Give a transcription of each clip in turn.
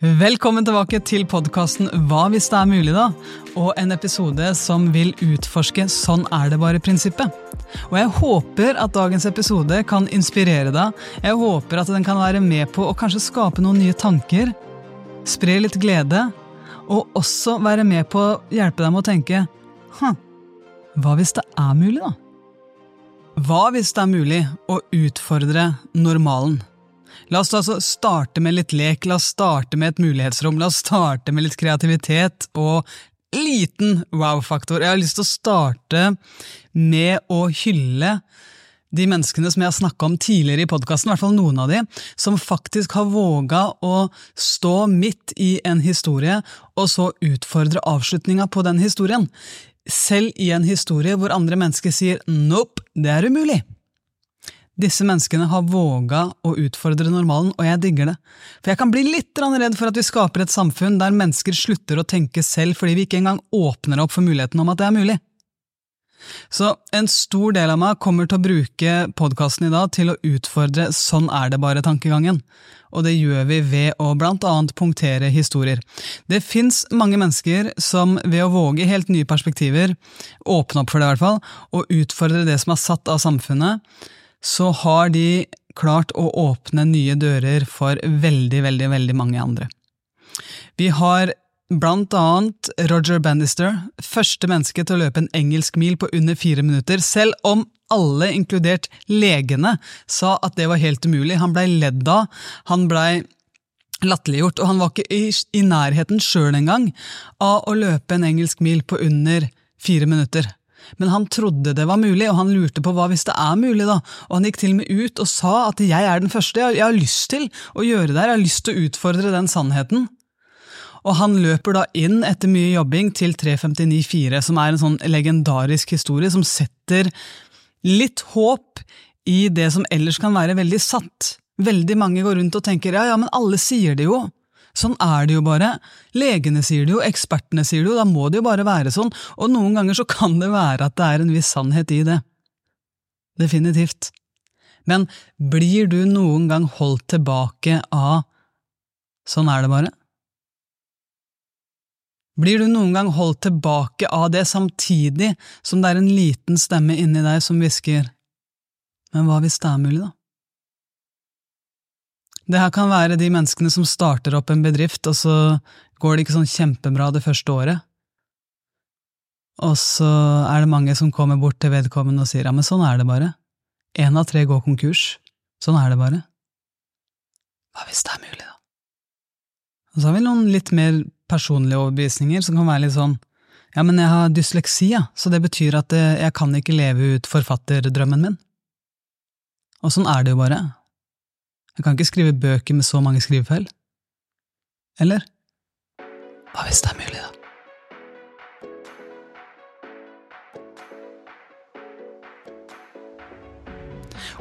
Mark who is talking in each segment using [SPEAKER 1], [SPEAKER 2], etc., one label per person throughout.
[SPEAKER 1] Velkommen tilbake til podkasten Hva hvis det er mulig, da? Og en episode som vil utforske Sånn er det bare-prinsippet. Og jeg håper at dagens episode kan inspirere deg. Jeg håper at den kan være med på å kanskje skape noen nye tanker. Spre litt glede. Og også være med på å hjelpe deg med å tenke Hm, hva hvis det er mulig, da? Hva hvis det er mulig å utfordre normalen? La oss altså starte med litt lek, la oss starte med et mulighetsrom, la oss starte med litt kreativitet og liten wow-faktor. Jeg har lyst til å starte med å hylle de menneskene som jeg har snakka om tidligere i podkasten, i hvert fall noen av de, som faktisk har våga å stå midt i en historie, og så utfordre avslutninga på den historien. Selv i en historie hvor andre mennesker sier nope, det er umulig. Disse menneskene har våga å utfordre normalen, og jeg digger det. For jeg kan bli litt redd for at vi skaper et samfunn der mennesker slutter å tenke selv fordi vi ikke engang åpner opp for muligheten om at det er mulig. Så en stor del av meg kommer til å bruke podkasten i dag til å utfordre sånn er det bare-tankegangen, og det gjør vi ved å blant annet punktere historier. Det fins mange mennesker som ved å våge helt nye perspektiver, åpne opp for det i hvert fall, og utfordre det som er satt av samfunnet, så har de klart å åpne nye dører for veldig, veldig, veldig mange andre. Vi har blant annet Roger Bannister, første menneske til å løpe en engelsk mil på under fire minutter, selv om alle, inkludert legene, sa at det var helt umulig. Han blei ledd av, han blei latterliggjort, og han var ikke i, i nærheten sjøl engang av å løpe en engelsk mil på under fire minutter. Men han trodde det var mulig, og han lurte på hva hvis det er mulig, da, og han gikk til og med ut og sa at jeg er den første, jeg har lyst til å gjøre det her, jeg har lyst til å utfordre den sannheten. Og han løper da inn etter mye jobbing til 359,4, som er en sånn legendarisk historie som setter litt håp i det som ellers kan være veldig satt. Veldig mange går rundt og tenker ja, ja, men alle sier det jo. Sånn er det jo bare. Legene sier det jo, ekspertene sier det jo, da må det jo bare være sånn, og noen ganger så kan det være at det er en viss sannhet i det. Definitivt. Men blir du noen gang holdt tilbake av sånn er det bare? Blir du noen gang holdt tilbake av det samtidig som det er en liten stemme inni deg som hvisker Men hva hvis det er mulig, da? Det her kan være de menneskene som starter opp en bedrift, og så går det ikke sånn kjempebra det første året. Og så er det mange som kommer bort til vedkommende og sier ja, men sånn er det bare. Én av tre går konkurs. Sånn er det bare. Hva hvis det er mulig, da? Og så har vi noen litt mer personlige overbevisninger som kan være litt sånn ja, men jeg har dysleksi, ja, så det betyr at jeg kan ikke leve ut forfatterdrømmen min. Og sånn er det jo bare. Jeg kan ikke skrive bøker med så mange skrivefeil. Eller? Hva hvis det er mulig, da?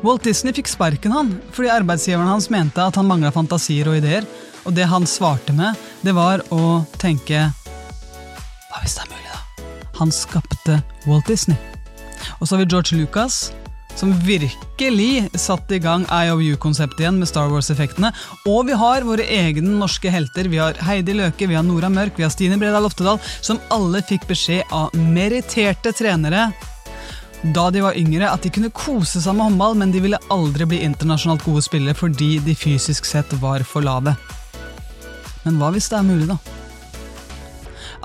[SPEAKER 1] Walt Disney fikk sparken han, fordi arbeidsgiveren hans mente at han mangla fantasier og ideer, og det han svarte med, det var å tenke Hva hvis det er mulig, da? Han skapte Walt Disney. Og så har vi George Lucas, som virkelig satte i gang IOU-konseptet igjen med Star Wars-effektene. Og vi har våre egne norske helter. Vi har Heidi Løke, vi har Nora Mørk, vi har Stine Bredal Oftedal, som alle fikk beskjed av meritterte trenere da de var yngre, at de kunne kose seg med håndball, men de ville aldri bli internasjonalt gode spillere fordi de fysisk sett var for lave. Men hva hvis det er mulig, da?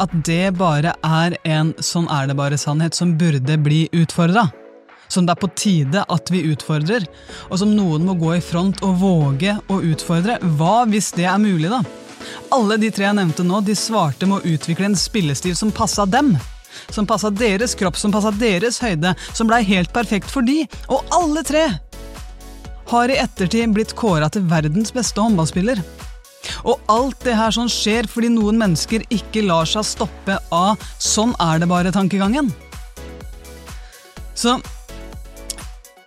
[SPEAKER 1] At det bare er en sånn er det bare-sannhet som burde bli utfordra? Som det er på tide at vi utfordrer, og som noen må gå i front og våge å utfordre. Hva hvis det er mulig, da? Alle de tre jeg nevnte nå, de svarte med å utvikle en spillestil som passa dem. Som passa deres kropp, som passa deres høyde, som blei helt perfekt for de, og alle tre har i ettertid blitt kåra til verdens beste håndballspiller. Og alt det her sånn skjer fordi noen mennesker ikke lar seg stoppe av 'sånn er det bare'-tankegangen. Så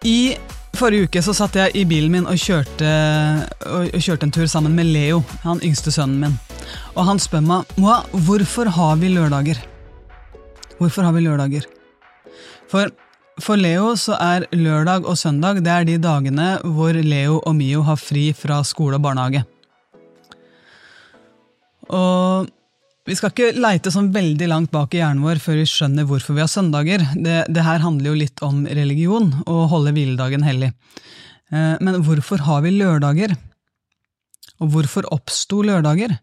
[SPEAKER 1] i forrige uke så satt jeg i bilen min og kjørte, og kjørte en tur sammen med Leo, han yngste sønnen min. Og han spør meg Moa, hvorfor har vi lørdager? Hvorfor har vi lørdager? For, for Leo så er lørdag og søndag det er de dagene hvor Leo og Mio har fri fra skole og barnehage. Og vi skal ikke leite sånn veldig langt bak i hjernen vår før vi skjønner hvorfor vi har søndager. Det, det her handler jo litt om religion, å holde hviledagen hellig. Eh, men hvorfor har vi lørdager? Og hvorfor oppsto lørdager?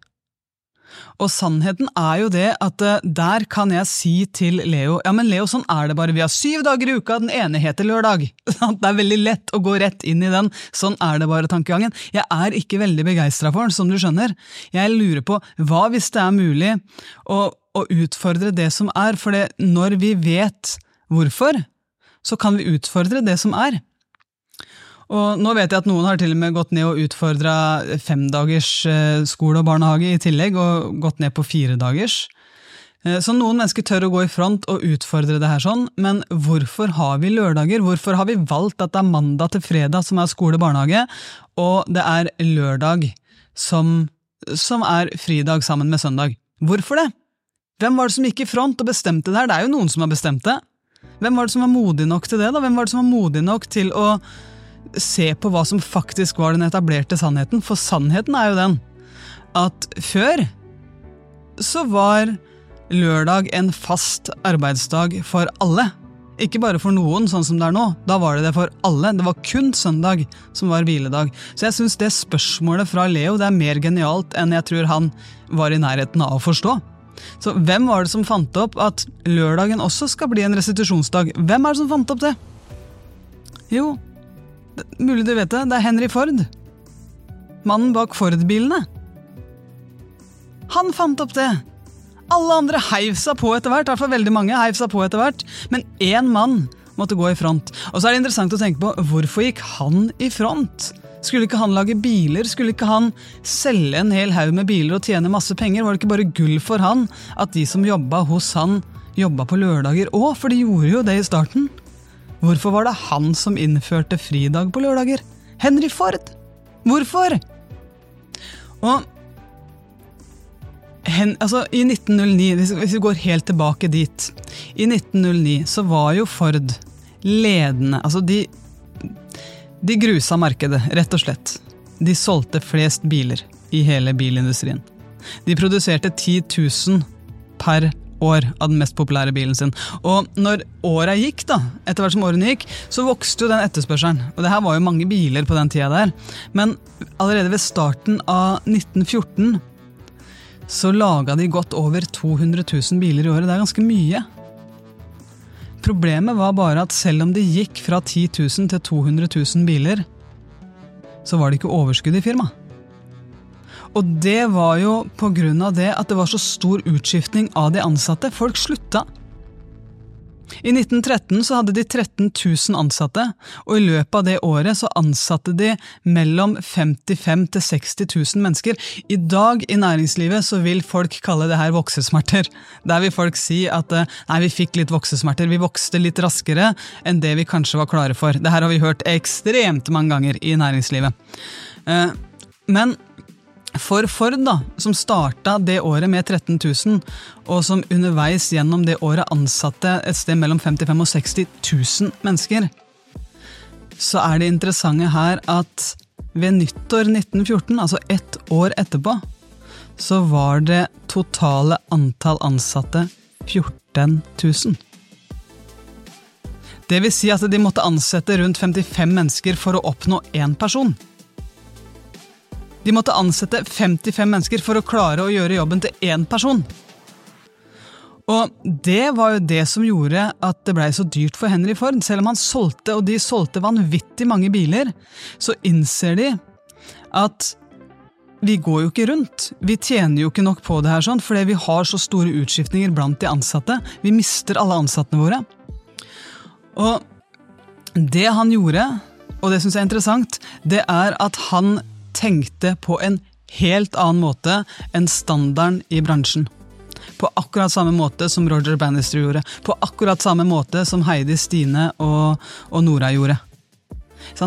[SPEAKER 1] Og sannheten er jo det at uh, der kan jeg si til Leo ja, men Leo, sånn er det bare, vi har syv dager i uka, den ene heter lørdag. det er veldig lett å gå rett inn i den, sånn er det bare tankegangen. Jeg er ikke veldig begeistra for den, som du skjønner. Jeg lurer på hva hvis det er mulig å, å utfordre det som er, for når vi vet hvorfor, så kan vi utfordre det som er. Og nå vet jeg at noen har til og med gått ned og utfordra femdagers eh, skole og barnehage i tillegg, og gått ned på firedagers. Eh, så noen mennesker tør å gå i front og utfordre det her sånn, men hvorfor har vi lørdager? Hvorfor har vi valgt at det er mandag til fredag som er skole og barnehage, og det er lørdag som, som er fridag sammen med søndag? Hvorfor det? Hvem var det som gikk i front og bestemte det her? Det er jo noen som har bestemt det. Hvem var det som var modig nok til det? da? Hvem var det som var modig nok til å se på hva som faktisk var den etablerte sannheten, for sannheten er jo den at før så var lørdag en fast arbeidsdag for alle. Ikke bare for noen, sånn som det er nå. Da var det det for alle. Det var kun søndag som var hviledag. Så jeg syns det spørsmålet fra Leo det er mer genialt enn jeg tror han var i nærheten av å forstå. Så hvem var det som fant opp at lørdagen også skal bli en restitusjonsdag? Hvem er det som fant opp det? Jo, Mulig du vet det, det er Henry Ford. Mannen bak Ford-bilene. Han fant opp det! Alle andre heiv seg på etter hvert, i hvert fall veldig mange heiv seg på etter hvert, men én mann måtte gå i front. Og så er det interessant å tenke på hvorfor gikk han i front? Skulle ikke han lage biler? Skulle ikke han selge en hel haug med biler og tjene masse penger? Var det ikke bare gull for han at de som jobba hos han, jobba på lørdager òg? For de gjorde jo det i starten. Hvorfor var det han som innførte fridag på lørdager? Henry Ford! Hvorfor? Og hen, altså, I 1909, hvis, vi går helt tilbake dit I 1909 så var jo Ford ledende Altså, de, de grusa markedet, rett og slett. De solgte flest biler i hele bilindustrien. De produserte 10 000 per år av den mest populære bilen sin. Og når åra gikk, da, etter hvert som årene gikk, så vokste jo den etterspørselen. Og det her var jo mange biler på den tida der. Men allerede ved starten av 1914 så laga de godt over 200 000 biler i året. Det er ganske mye. Problemet var bare at selv om det gikk fra 10 000 til 200 000 biler, så var det ikke overskudd i firmaet. Og det var jo av det at det var så stor utskiftning av de ansatte. Folk slutta. I 1913 så hadde de 13 000 ansatte, og i løpet av det året så ansatte de mellom 55 til 60 000 mennesker. I dag i næringslivet så vil folk kalle det her voksesmerter. Der vil folk si at eh, nei, vi fikk litt voksesmerter, vi vokste litt raskere enn det vi kanskje var klare for. Det her har vi hørt ekstremt mange ganger i næringslivet. Eh, men for Ford, da, som starta det året med 13 000, og som underveis gjennom det året ansatte et sted mellom 55 og 60 000 mennesker, så er det interessante her at ved nyttår 1914, altså ett år etterpå, så var det totale antall ansatte 14 000. Det vil si at de måtte ansette rundt 55 mennesker for å oppnå én person. De måtte ansette 55 mennesker for å klare å gjøre jobben til én person. Og det var jo det som gjorde at det blei så dyrt for Henry Ford. Selv om han solgte, og de solgte vanvittig mange biler, så innser de at vi går jo ikke rundt. Vi tjener jo ikke nok på det her, sånn, fordi vi har så store utskiftninger blant de ansatte. Vi mister alle ansattene våre. Og det han gjorde, og det syns jeg er interessant, det er at han tenkte på en helt annen måte enn standarden i bransjen. På akkurat samme måte som Roger Bannister gjorde. På akkurat samme måte som Heidi Stine og, og Nora gjorde.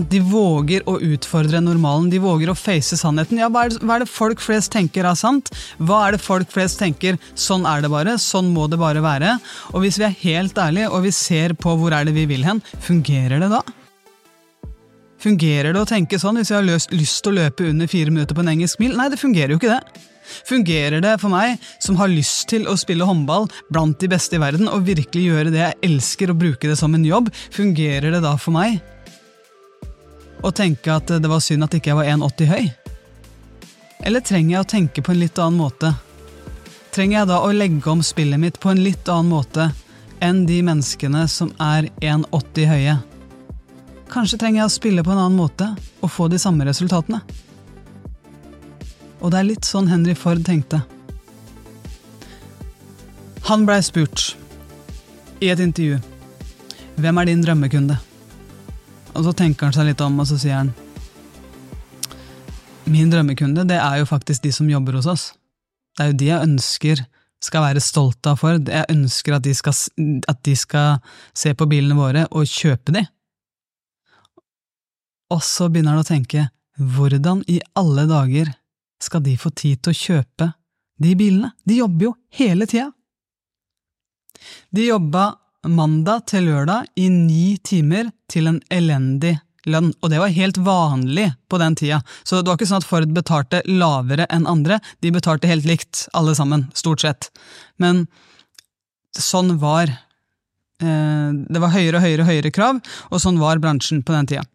[SPEAKER 1] De våger å utfordre normalen, de våger å face sannheten. Ja, hva er, det, hva er, det, folk flest tenker er sant? Hva er det folk flest tenker sånn er det bare, sånn må det bare være? Og hvis vi er helt ærlige og vi ser på hvor er det vi vil hen, fungerer det da? Fungerer det å tenke sånn hvis jeg har lyst, lyst til å løpe under fire minutter på en engelsk mil? Nei, det fungerer jo ikke det. Fungerer det for meg, som har lyst til å spille håndball blant de beste i verden, og virkelig gjøre det jeg elsker og bruke det som en jobb, fungerer det da for meg å tenke at det var synd at ikke jeg var 1,80 høy? Eller trenger jeg å tenke på en litt annen måte? Trenger jeg da å legge om spillet mitt på en litt annen måte enn de menneskene som er 1,80 høye? Kanskje trenger jeg å spille på en annen måte og få de samme resultatene? Og det er litt sånn Henry Ford tenkte. Han blei spurt i et intervju hvem er din drømmekunde? Og så tenker han seg litt om, og så sier han Min drømmekunde, det er jo faktisk de som jobber hos oss. Det er jo de jeg ønsker skal være stolte av Ford. Jeg ønsker at de skal, at de skal se på bilene våre og kjøpe de. Og så begynner han å tenke, hvordan i alle dager skal de få tid til å kjøpe de bilene? De jobber jo hele tida! De jobba mandag til lørdag i ni timer til en elendig lønn, og det var helt vanlig på den tida. Så det var ikke sånn at Ford betalte lavere enn andre, de betalte helt likt, alle sammen, stort sett. Men sånn var eh, Det var høyere og høyere og høyere krav, og sånn var bransjen på den tida.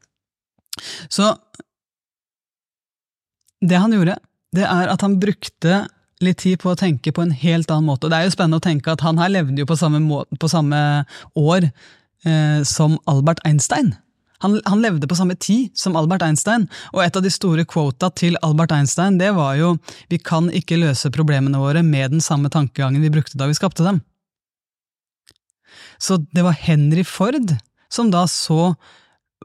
[SPEAKER 1] Så det han gjorde, det er at han brukte litt tid på å tenke på en helt annen måte. Og det er jo spennende å tenke at han her levde jo på samme, må, på samme år eh, som Albert Einstein. Han, han, levde på samme tid som Albert Einstein, og et av de store quota til Albert Einstein det var jo vi kan ikke løse problemene våre med den samme tankegangen vi brukte da vi skapte dem. Så det var Henry Ford som da så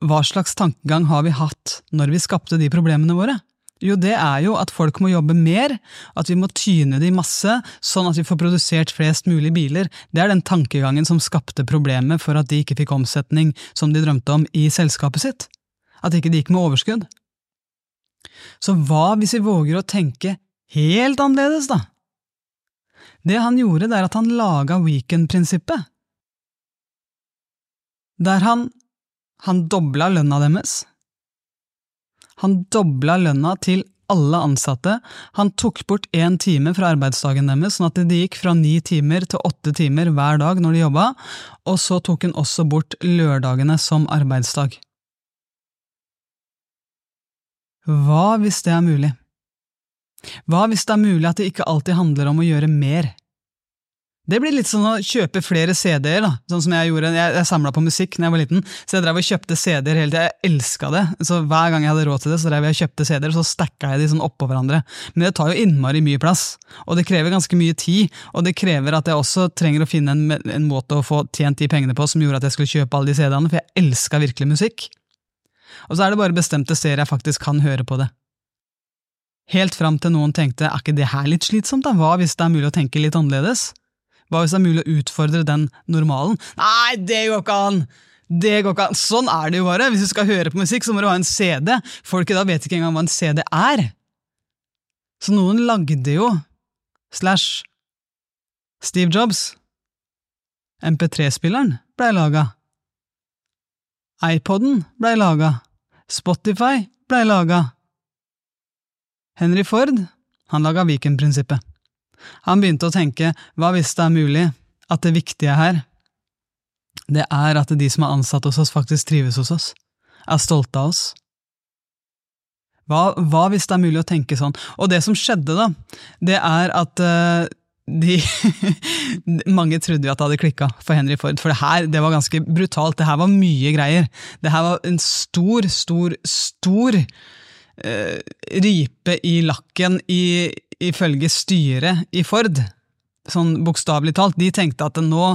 [SPEAKER 1] hva slags tankegang har vi hatt når vi skapte de problemene våre? Jo, det er jo at folk må jobbe mer, at vi må tyne de masse, sånn at vi får produsert flest mulig biler. Det er den tankegangen som skapte problemet for at de ikke fikk omsetning som de drømte om i selskapet sitt. At ikke de gikk med overskudd. Så hva hvis vi våger å tenke helt annerledes, da? Det han gjorde, det er at han laga weekend-prinsippet. Der han, han dobla lønna deres han dobla lønna til alle ansatte, han tok bort én time fra arbeidsdagen deres, sånn at de gikk fra ni timer til åtte timer hver dag når de jobba, og så tok han også bort lørdagene som arbeidsdag. Hva hvis det er mulig? Hva hvis det er mulig at det ikke alltid handler om å gjøre mer? Det blir litt sånn å kjøpe flere CD-er, da, sånn som jeg gjorde. Jeg, jeg samla på musikk da jeg var liten, så jeg drev og kjøpte CD-er hele tida. Jeg elska det. Så hver gang jeg hadde råd til det, så drev jeg og kjøpte CD-er, så stacka jeg de sånn oppå hverandre. Men det tar jo innmari mye plass, og det krever ganske mye tid, og det krever at jeg også trenger å finne en, en måte å få tjent de pengene på som gjorde at jeg skulle kjøpe alle de CD-ene, for jeg elska virkelig musikk. Og så er det bare bestemte serier jeg faktisk kan høre på det. Helt fram til noen tenkte er ikke det her litt slitsomt, da, hva hvis det er mulig å tenke litt annerledes? Hva hvis det er mulig å utfordre den normalen? Nei, det går ikke an! Det går ikke an. Sånn er det jo bare. Hvis du skal høre på musikk, så må du ha en CD. Folk i dag vet ikke engang hva en CD er. Så noen lagde jo, slash Steve Jobs MP3-spilleren blei laga. iPoden blei laga. Spotify blei laga. Henry Ford, han laga Viken-prinsippet. Han begynte å tenke hva hvis det er mulig at det viktige her, det er at de som er ansatt hos oss, faktisk trives hos oss, er stolte av oss. Hva, hva, hvis det er mulig å tenke sånn? Og det som skjedde, da, det er at uh, de Mange trodde jo at det hadde klikka for Henry Ford, for det her det var ganske brutalt. Det her var mye greier. Det her var en stor, stor, stor uh, ripe i lakken i, ifølge styret i Ford, sånn bokstavelig talt, de tenkte at nå,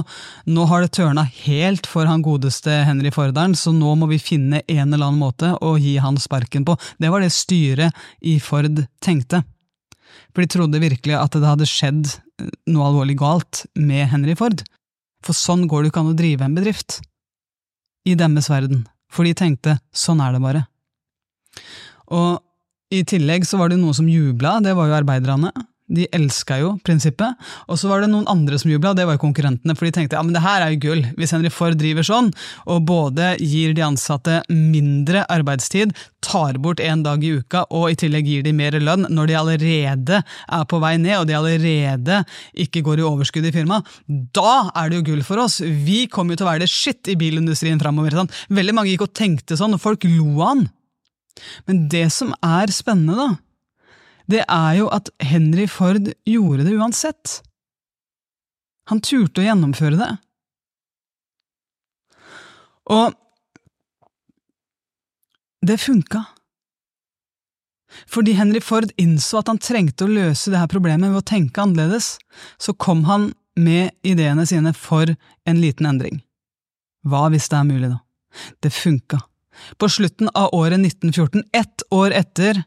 [SPEAKER 1] nå har det tørna helt for han godeste Henry Forderen, så nå må vi finne en eller annen måte å gi han sparken på. Det var det styret i Ford tenkte. For de trodde virkelig at det hadde skjedd noe alvorlig galt med Henry Ford. For sånn går det ikke an å drive en bedrift. I deres verden. For de tenkte sånn er det bare. Og i tillegg så var det noe som jubla, det var jo arbeiderne. De elska jo prinsippet. Og så var det noen andre som jubla, det var jo konkurrentene. For de tenkte ja, men det her er jo gull. Hvis Henry Ford driver sånn, og både gir de ansatte mindre arbeidstid, tar bort en dag i uka, og i tillegg gir de mer lønn når de allerede er på vei ned, og de allerede ikke går i overskudd i firmaet, da er det jo gull for oss. Vi kommer jo til å være det shit i bilindustrien framover. Veldig mange gikk og tenkte sånn, og folk lo av han. Men det som er spennende, da, det er jo at Henry Ford gjorde det uansett. Han turte å gjennomføre det. Og det funka. Fordi Henry Ford innså at han trengte å løse det her problemet ved å tenke annerledes, så kom han med ideene sine for en liten endring. Hva hvis det er mulig, da? Det funka. På slutten av året 1914, ett år etter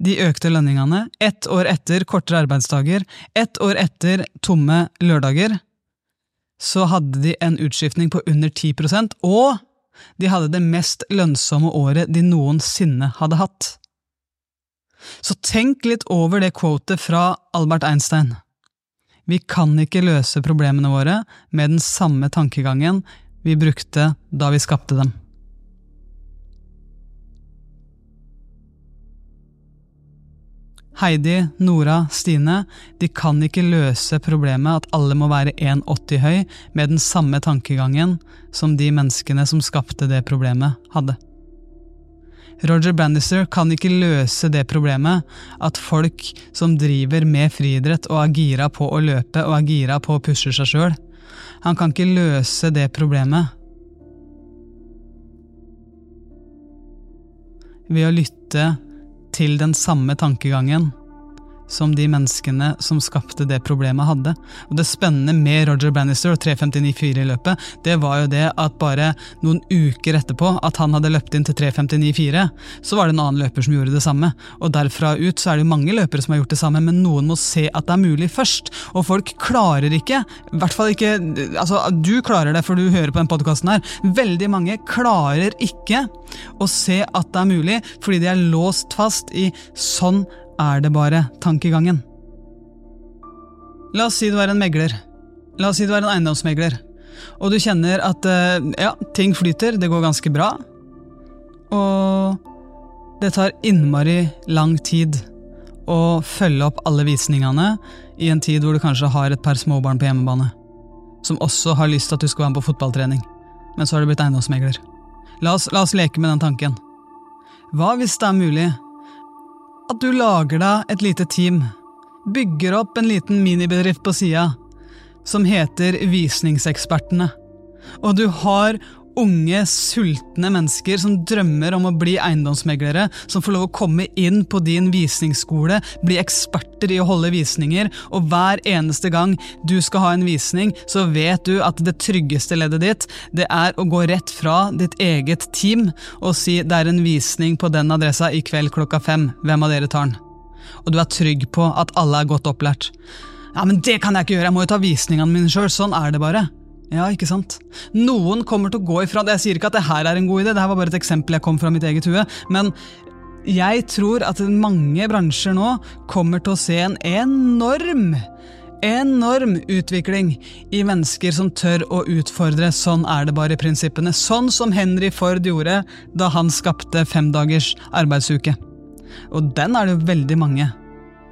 [SPEAKER 1] de økte lønningene, ett år etter kortere arbeidsdager, ett år etter tomme lørdager, så hadde de en utskiftning på under 10% og de hadde det mest lønnsomme året de noensinne hadde hatt. Så tenk litt over det quotet fra Albert Einstein. Vi kan ikke løse problemene våre med den samme tankegangen vi brukte da vi skapte dem. Heidi, Nora, Stine, de kan ikke løse problemet at alle må være 1,80 høy med den samme tankegangen som de menneskene som skapte det problemet, hadde. Roger Brandister kan ikke løse det problemet at folk som driver med friidrett og er gira på å løpe og er gira på å pushe seg sjøl, han kan ikke løse det problemet ved å lytte til den samme tankegangen som de menneskene som skapte det problemet, hadde. Og Det spennende med Roger Bannister og 3.59,4 i løpet, det var jo det at bare noen uker etterpå at han hadde løpt inn til 3.59,4, så var det en annen løper som gjorde det samme. Og derfra ut så er det jo mange løpere som har gjort det samme, men noen må se at det er mulig først. Og folk klarer ikke, i hvert fall ikke Altså, du klarer det, for du hører på den podkasten her. Veldig mange klarer ikke å se at det er mulig, fordi de er låst fast i sånn er det bare tankegangen. La oss si du er en megler. La oss si du er en eiendomsmegler. Og du kjenner at eh, ja, ting flyter, det går ganske bra. Og det tar innmari lang tid å følge opp alle visningene i en tid hvor du kanskje har et par småbarn på hjemmebane, som også har lyst til at du skal være med på fotballtrening, men så har du blitt eiendomsmegler. La oss, la oss leke med den tanken. Hva hvis det er mulig at du lager deg et lite team, bygger opp en liten minibedrift på sida, som heter Visningsekspertene, og du har unge, sultne mennesker som drømmer om å bli eiendomsmeglere, som får lov å komme inn på din visningsskole, bli eksperter i å holde visninger, og hver eneste gang du skal ha en visning, så vet du at det tryggeste leddet ditt, det er å gå rett fra ditt eget team og si det er en visning på den adressa i kveld klokka fem, hvem av dere tar den? Og du er trygg på at alle er godt opplært. Ja, men det kan jeg ikke gjøre, jeg må jo ta visningene mine sjøl, sånn er det bare. Ja, ikke sant? Noen kommer til å gå ifra det. Jeg sier ikke at det her er en god idé, det her var bare et eksempel jeg kom fra mitt eget hue. Men jeg tror at mange bransjer nå kommer til å se en enorm enorm utvikling i mennesker som tør å utfordre sånn er det bare i prinsippene. Sånn som Henry Ford gjorde da han skapte femdagers arbeidsuke. Og den er det veldig mange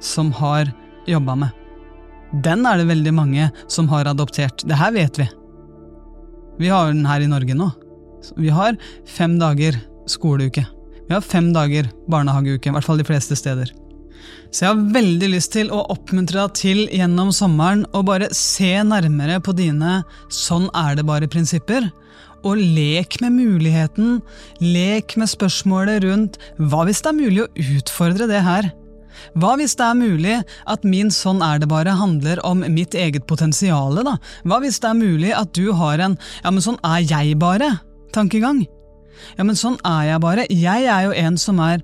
[SPEAKER 1] som har jobba med. Den er det veldig mange som har adoptert. Det her vet vi. Vi har den her i Norge nå. Vi har fem dager skoleuke. Vi har fem dager barnehageuke, i hvert fall de fleste steder. Så jeg har veldig lyst til å oppmuntre deg til gjennom sommeren å bare se nærmere på dine 'sånn er det bare'-prinsipper. Og lek med muligheten, lek med spørsmålet rundt 'hva hvis det er mulig å utfordre det her'? Hva hvis det er mulig at min sånn er det bare handler om mitt eget potensial, da? Hva hvis det er mulig at du har en ja, men sånn er jeg bare-tankegang? Ja, men sånn er jeg bare. Jeg er jo en som er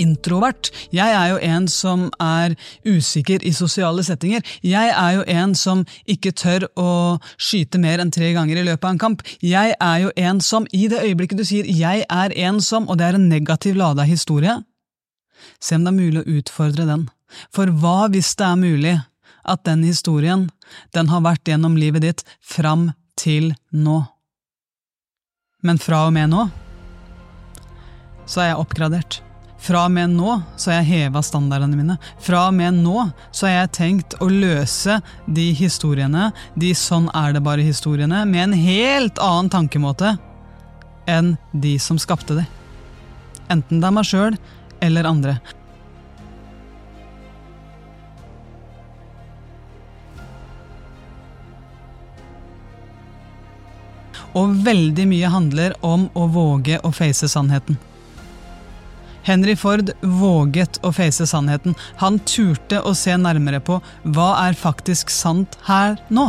[SPEAKER 1] introvert. Jeg er jo en som er usikker i sosiale settinger. Jeg er jo en som ikke tør å skyte mer enn tre ganger i løpet av en kamp. Jeg er jo en som, i det øyeblikket du sier 'jeg er en som', og det er en negativ lada historie, Se om det er mulig å utfordre den. For hva hvis det er mulig at den historien, den har vært gjennom livet ditt fram til nå? Men fra og med nå så er jeg oppgradert. Fra og med nå så har jeg heva standardene mine. Fra og med nå så har jeg tenkt å løse de historiene, de sånn er det bare-historiene, med en helt annen tankemåte enn de som skapte de. Enten det er meg sjøl eller andre. Og veldig mye handler om å våge å face sannheten. Henry Ford våget å face sannheten. Han turte å se nærmere på hva er faktisk sant her nå.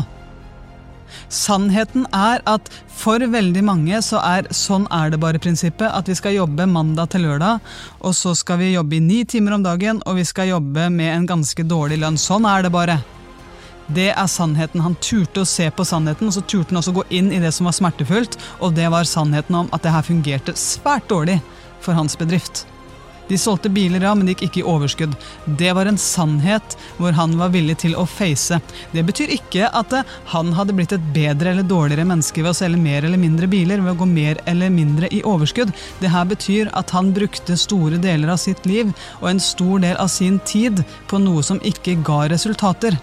[SPEAKER 1] Sannheten er at for veldig mange så er sånn er det bare-prinsippet at vi skal jobbe mandag til lørdag, og så skal vi jobbe i ni timer om dagen, og vi skal jobbe med en ganske dårlig lønn. Sånn er det bare. Det er sannheten. Han turte å se på sannheten, og så turte han også gå inn i det som var smertefullt, og det var sannheten om at det her fungerte svært dårlig for hans bedrift. De solgte biler, ja, men det gikk ikke i overskudd. Det var en sannhet hvor han var villig til å face. Det betyr ikke at eh, han hadde blitt et bedre eller dårligere menneske ved å selge mer eller mindre biler, ved å gå mer eller mindre i overskudd. Det her betyr at han brukte store deler av sitt liv og en stor del av sin tid på noe som ikke ga resultater.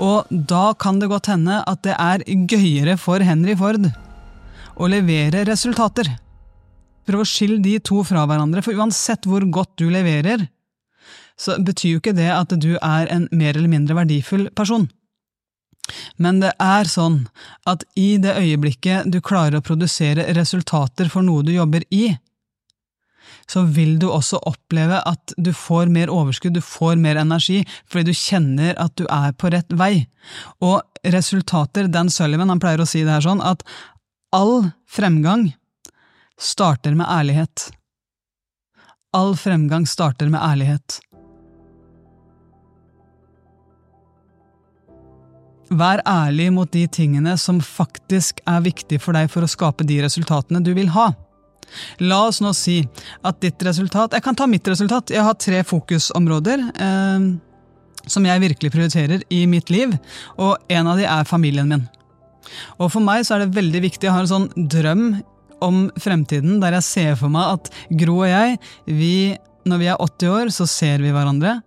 [SPEAKER 1] Og da kan det godt hende at det er gøyere for Henry Ford å levere resultater Prøv å skille de to fra hverandre, for uansett hvor godt du leverer, så betyr jo ikke det at du er en mer eller mindre verdifull person. Men det er sånn at i det øyeblikket du klarer å produsere resultater for noe du jobber i, så vil du også oppleve at du får mer overskudd, du får mer energi, fordi du kjenner at du er på rett vei. Og resultater, Dan Sullivan han pleier å si det her sånn, at all fremgang starter med ærlighet. All fremgang starter med ærlighet. Vær ærlig mot de tingene som faktisk er viktig for deg for å skape de resultatene du vil ha. La oss nå si at ditt resultat Jeg kan ta mitt resultat. Jeg har tre fokusområder eh, som jeg virkelig prioriterer i mitt liv, og en av de er familien min. Og For meg så er det veldig viktig. Jeg har en sånn drøm om fremtiden der jeg ser for meg at Gro og jeg, vi, når vi er 80 år, så ser vi hverandre.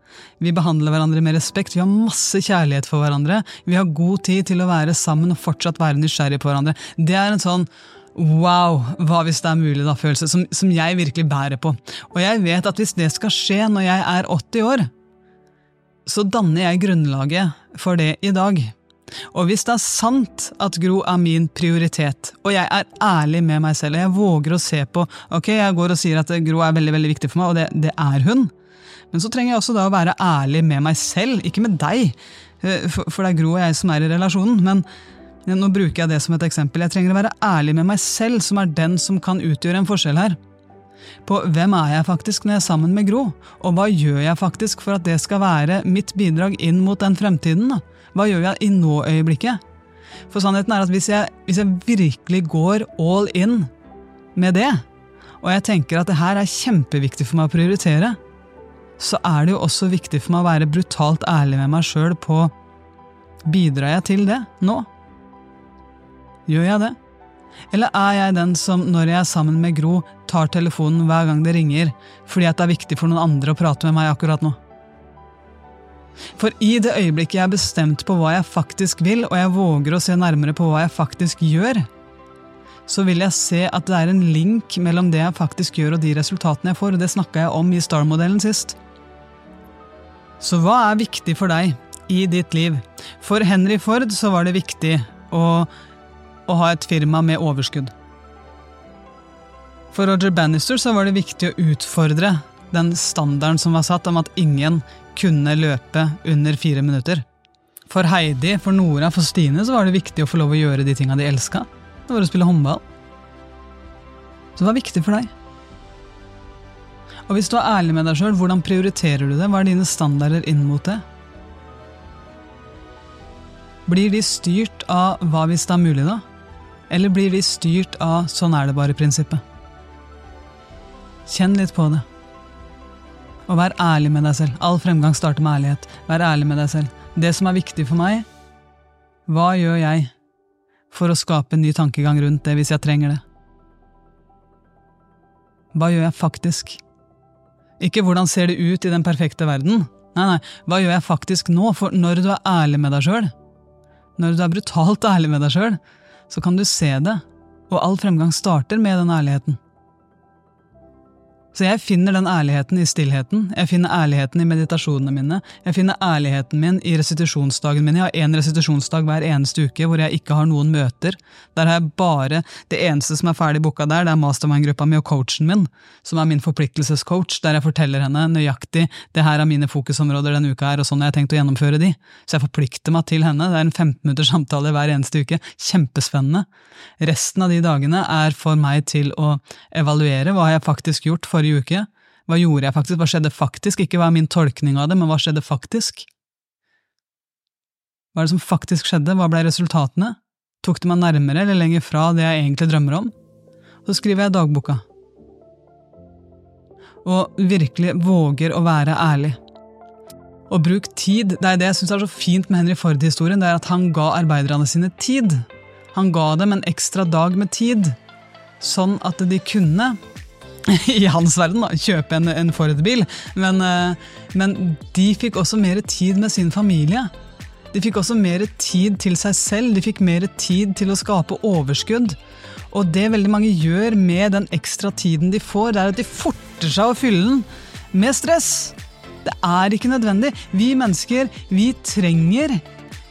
[SPEAKER 1] Vi behandler hverandre med respekt, vi har masse kjærlighet for hverandre. Vi har god tid til å være sammen og fortsatt være nysgjerrig på hverandre. Det er en sånn Wow, hva hvis det er mulig, da, følelse som, som jeg virkelig bærer på. Og jeg vet at hvis det skal skje når jeg er 80 år, så danner jeg grunnlaget for det i dag. Og hvis det er sant at Gro er min prioritet, og jeg er ærlig med meg selv, og jeg våger å se på Ok, jeg går og sier at Gro er veldig veldig viktig for meg, og det, det er hun. Men så trenger jeg også da å være ærlig med meg selv, ikke med deg, eh, for, for det er Gro og jeg som er i relasjonen. men nå bruker jeg det som et eksempel. Jeg trenger å være ærlig med meg selv, som er den som kan utgjøre en forskjell her. På hvem er jeg faktisk når jeg er sammen med Gro, og hva gjør jeg faktisk for at det skal være mitt bidrag inn mot den fremtiden? da? Hva gjør jeg i nå-øyeblikket? For sannheten er at hvis jeg, hvis jeg, virkelig går all in med det, og jeg tenker at det her er kjempeviktig for meg å prioritere, så er det jo også viktig for meg å være brutalt ærlig med meg sjøl på Bidrar jeg til det nå? Gjør jeg det? Eller er jeg den som, når jeg er sammen med Gro, tar telefonen hver gang det ringer, fordi at det er viktig for noen andre å prate med meg akkurat nå? For i det øyeblikket jeg er bestemt på hva jeg faktisk vil, og jeg våger å se nærmere på hva jeg faktisk gjør, så vil jeg se at det er en link mellom det jeg faktisk gjør og de resultatene jeg får, og det snakka jeg om i Star-modellen sist. Så hva er viktig for deg i ditt liv? For Henry Ford så var det viktig å, å ha et firma med overskudd. For Roger Bannister så var det viktig å utfordre den standarden som var satt om at ingen kunne løpe under fire minutter. For Heidi, for Nora, for Stine så var det viktig å få lov å gjøre de tinga de elska. Det var å spille håndball. Så det var viktig for deg. Og hvis du er ærlig med deg sjøl, hvordan prioriterer du det? Hva er dine standarder inn mot det? Blir de styrt av hva hvis det er mulig, da? Eller blir de styrt av sånn er det bare-prinsippet? Kjenn litt på det. Og vær ærlig med deg selv. All fremgang starter med ærlighet. Vær ærlig med deg selv. Det som er viktig for meg, hva gjør jeg for å skape en ny tankegang rundt det hvis jeg trenger det? Hva gjør jeg faktisk? Ikke hvordan ser det ut i den perfekte verden. Nei, nei, hva gjør jeg faktisk nå? For når du er ærlig med deg sjøl, når du er brutalt ærlig med deg sjøl, så kan du se det, og all fremgang starter med den ærligheten. Så jeg finner den ærligheten i stillheten, jeg finner ærligheten i meditasjonene mine, jeg finner ærligheten min i restitusjonsdagen min. Jeg har én restitusjonsdag hver eneste uke hvor jeg ikke har noen møter. Der har jeg bare Det eneste som er ferdig booka der, det er mastermind-gruppa mi og coachen min, som er min forpliktelsescoach, der jeg forteller henne nøyaktig det her er mine fokusområder denne uka her, og sånn har jeg tenkt å gjennomføre de. Så jeg forplikter meg til henne. Det er en 15 minutters samtale hver eneste uke. Kjempespennende. Resten av de dagene er for meg til å evaluere hva jeg faktisk gjort for forrige uke? Hva gjorde jeg faktisk? Hva skjedde faktisk? Ikke hva er min tolkning av det, men hva skjedde faktisk? Hva er det som faktisk skjedde? Hva ble resultatene? Tok det meg nærmere eller lenger fra det jeg egentlig drømmer om? Så skriver jeg dagboka. Og virkelig våger å være ærlig. Og bruk tid. Det er det jeg syns er så fint med Henry Ford-historien, det er at han ga arbeiderne sine tid. Han ga dem en ekstra dag med tid, sånn at de kunne i hans verden, da, kjøpe en, en Ford-bil. Men, eh, men, de fikk også mer tid med sin familie. De fikk også mer tid til seg selv, de fikk mer tid til å skape overskudd. Og det veldig mange gjør med den ekstra tiden de får, det er at de forter seg å fylle den med stress. Det er ikke nødvendig. Vi mennesker, vi trenger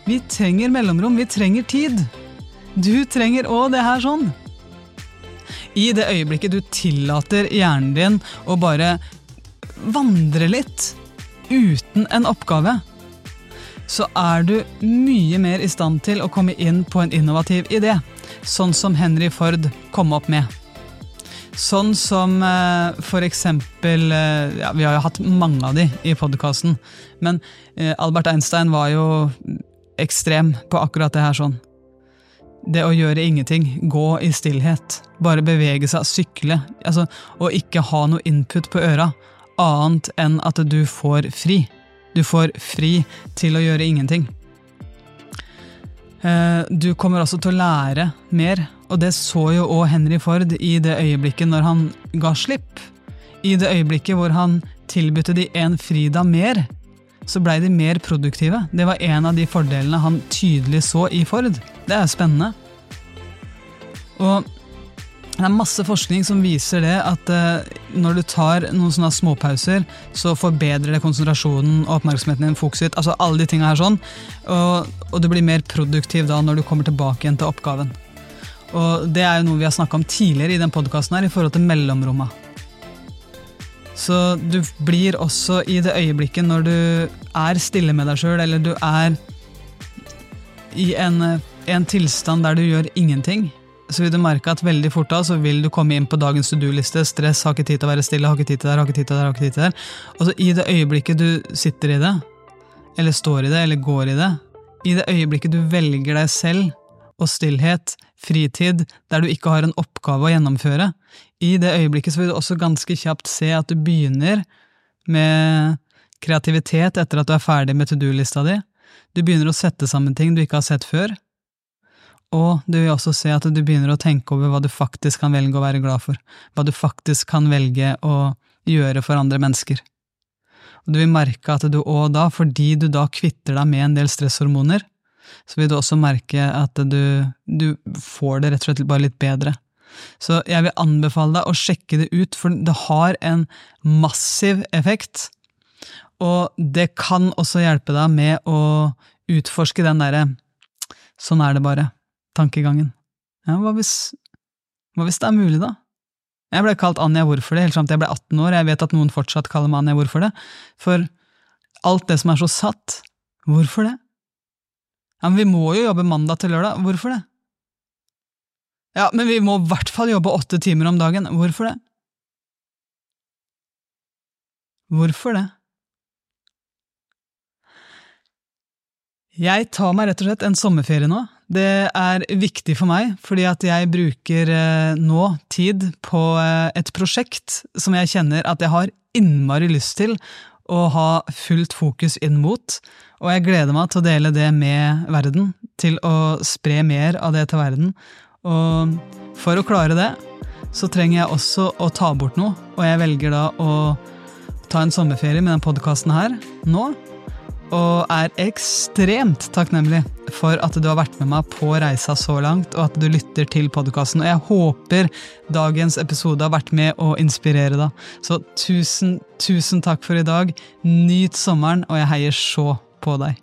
[SPEAKER 1] Vi trenger mellomrom, vi trenger tid. Du trenger òg det her sånn. I det øyeblikket du tillater hjernen din å bare vandre litt uten en oppgave, så er du mye mer i stand til å komme inn på en innovativ idé, sånn som Henry Ford kom opp med. Sånn som eh, for eksempel eh, ja, Vi har jo hatt mange av de i podkasten, men eh, Albert Einstein var jo ekstrem på akkurat det her sånn. Det å gjøre ingenting, gå i stillhet, bare bevege seg, sykle, altså, og ikke ha noe input på øra, annet enn at du får fri. Du får fri til å gjøre ingenting. Eh, du kommer også til å lære mer, og det så jo òg Henry Ford i det øyeblikket når han ga slipp. I det øyeblikket hvor han tilbød de en fridag mer, så blei de mer produktive. Det var en av de fordelene han tydelig så i Ford. Det er spennende. Og det er masse forskning som viser det at uh, når du tar noen sånne småpauser, så forbedrer det konsentrasjonen og oppmerksomheten din, fokuset ditt, altså alle de tinga her sånn, og, og, du blir mer produktiv da når du kommer tilbake igjen til oppgaven. Og det er jo noe vi har snakka om tidligere i den podkasten her, i forhold til mellomromma. Så du blir også i det øyeblikket når du er stille med deg sjøl, eller du er i en, en, tilstand der du gjør ingenting, så vil du merke at veldig fort da så vil du komme inn på dagens to do-liste. Stress, har ikke tid til å være stille, har ikke tid til det, har ikke tid til det, har ikke tid til det. Og så i det øyeblikket du sitter i det, eller står i det, eller går i det, i det øyeblikket du velger deg selv og stillhet, fritid, der du ikke har en oppgave å gjennomføre, i det øyeblikket så vil du også ganske kjapt se at du begynner med kreativitet etter at du er ferdig med to do-lista di. Du begynner å sette sammen ting du ikke har sett før. Og du vil også se at du begynner å tenke over hva du faktisk kan velge å være glad for, hva du faktisk kan velge å gjøre for andre mennesker. Og du vil merke at du òg da, fordi du da kvitter deg med en del stresshormoner, så vil du også merke at du, du får det rett og slett bare litt bedre. Så jeg vil anbefale deg å sjekke det ut, for det har en massiv effekt. Og det kan også hjelpe deg med å utforske den derre sånn er det bare-tankegangen. Ja, hva hvis, hva hvis det er mulig, da? Jeg ble kalt Anja Hvorfor det helt fram til jeg ble 18 år. Jeg vet at noen fortsatt kaller meg Anja Hvorfor det. For alt det som er så satt, hvorfor det? Ja, men vi må jo jobbe mandag til lørdag. Hvorfor det? Ja, men vi må i hvert fall jobbe åtte timer om dagen. Hvorfor det? Hvorfor det? Jeg tar meg rett og slett en sommerferie nå. Det er viktig for meg, fordi at jeg bruker eh, nå tid på eh, et prosjekt som jeg kjenner at jeg har innmari lyst til å ha fullt fokus inn mot, og jeg gleder meg til å dele det med verden, til å spre mer av det til verden. Og for å klare det, så trenger jeg også å ta bort noe, og jeg velger da å ta en sommerferie med den podkasten her nå. Og er ekstremt takknemlig for at du har vært med meg på reisa så langt, og at du lytter til podkasten. Og jeg håper dagens episode har vært med å inspirere deg. Så tusen, tusen takk for i dag. Nyt sommeren, og jeg heier så på deg.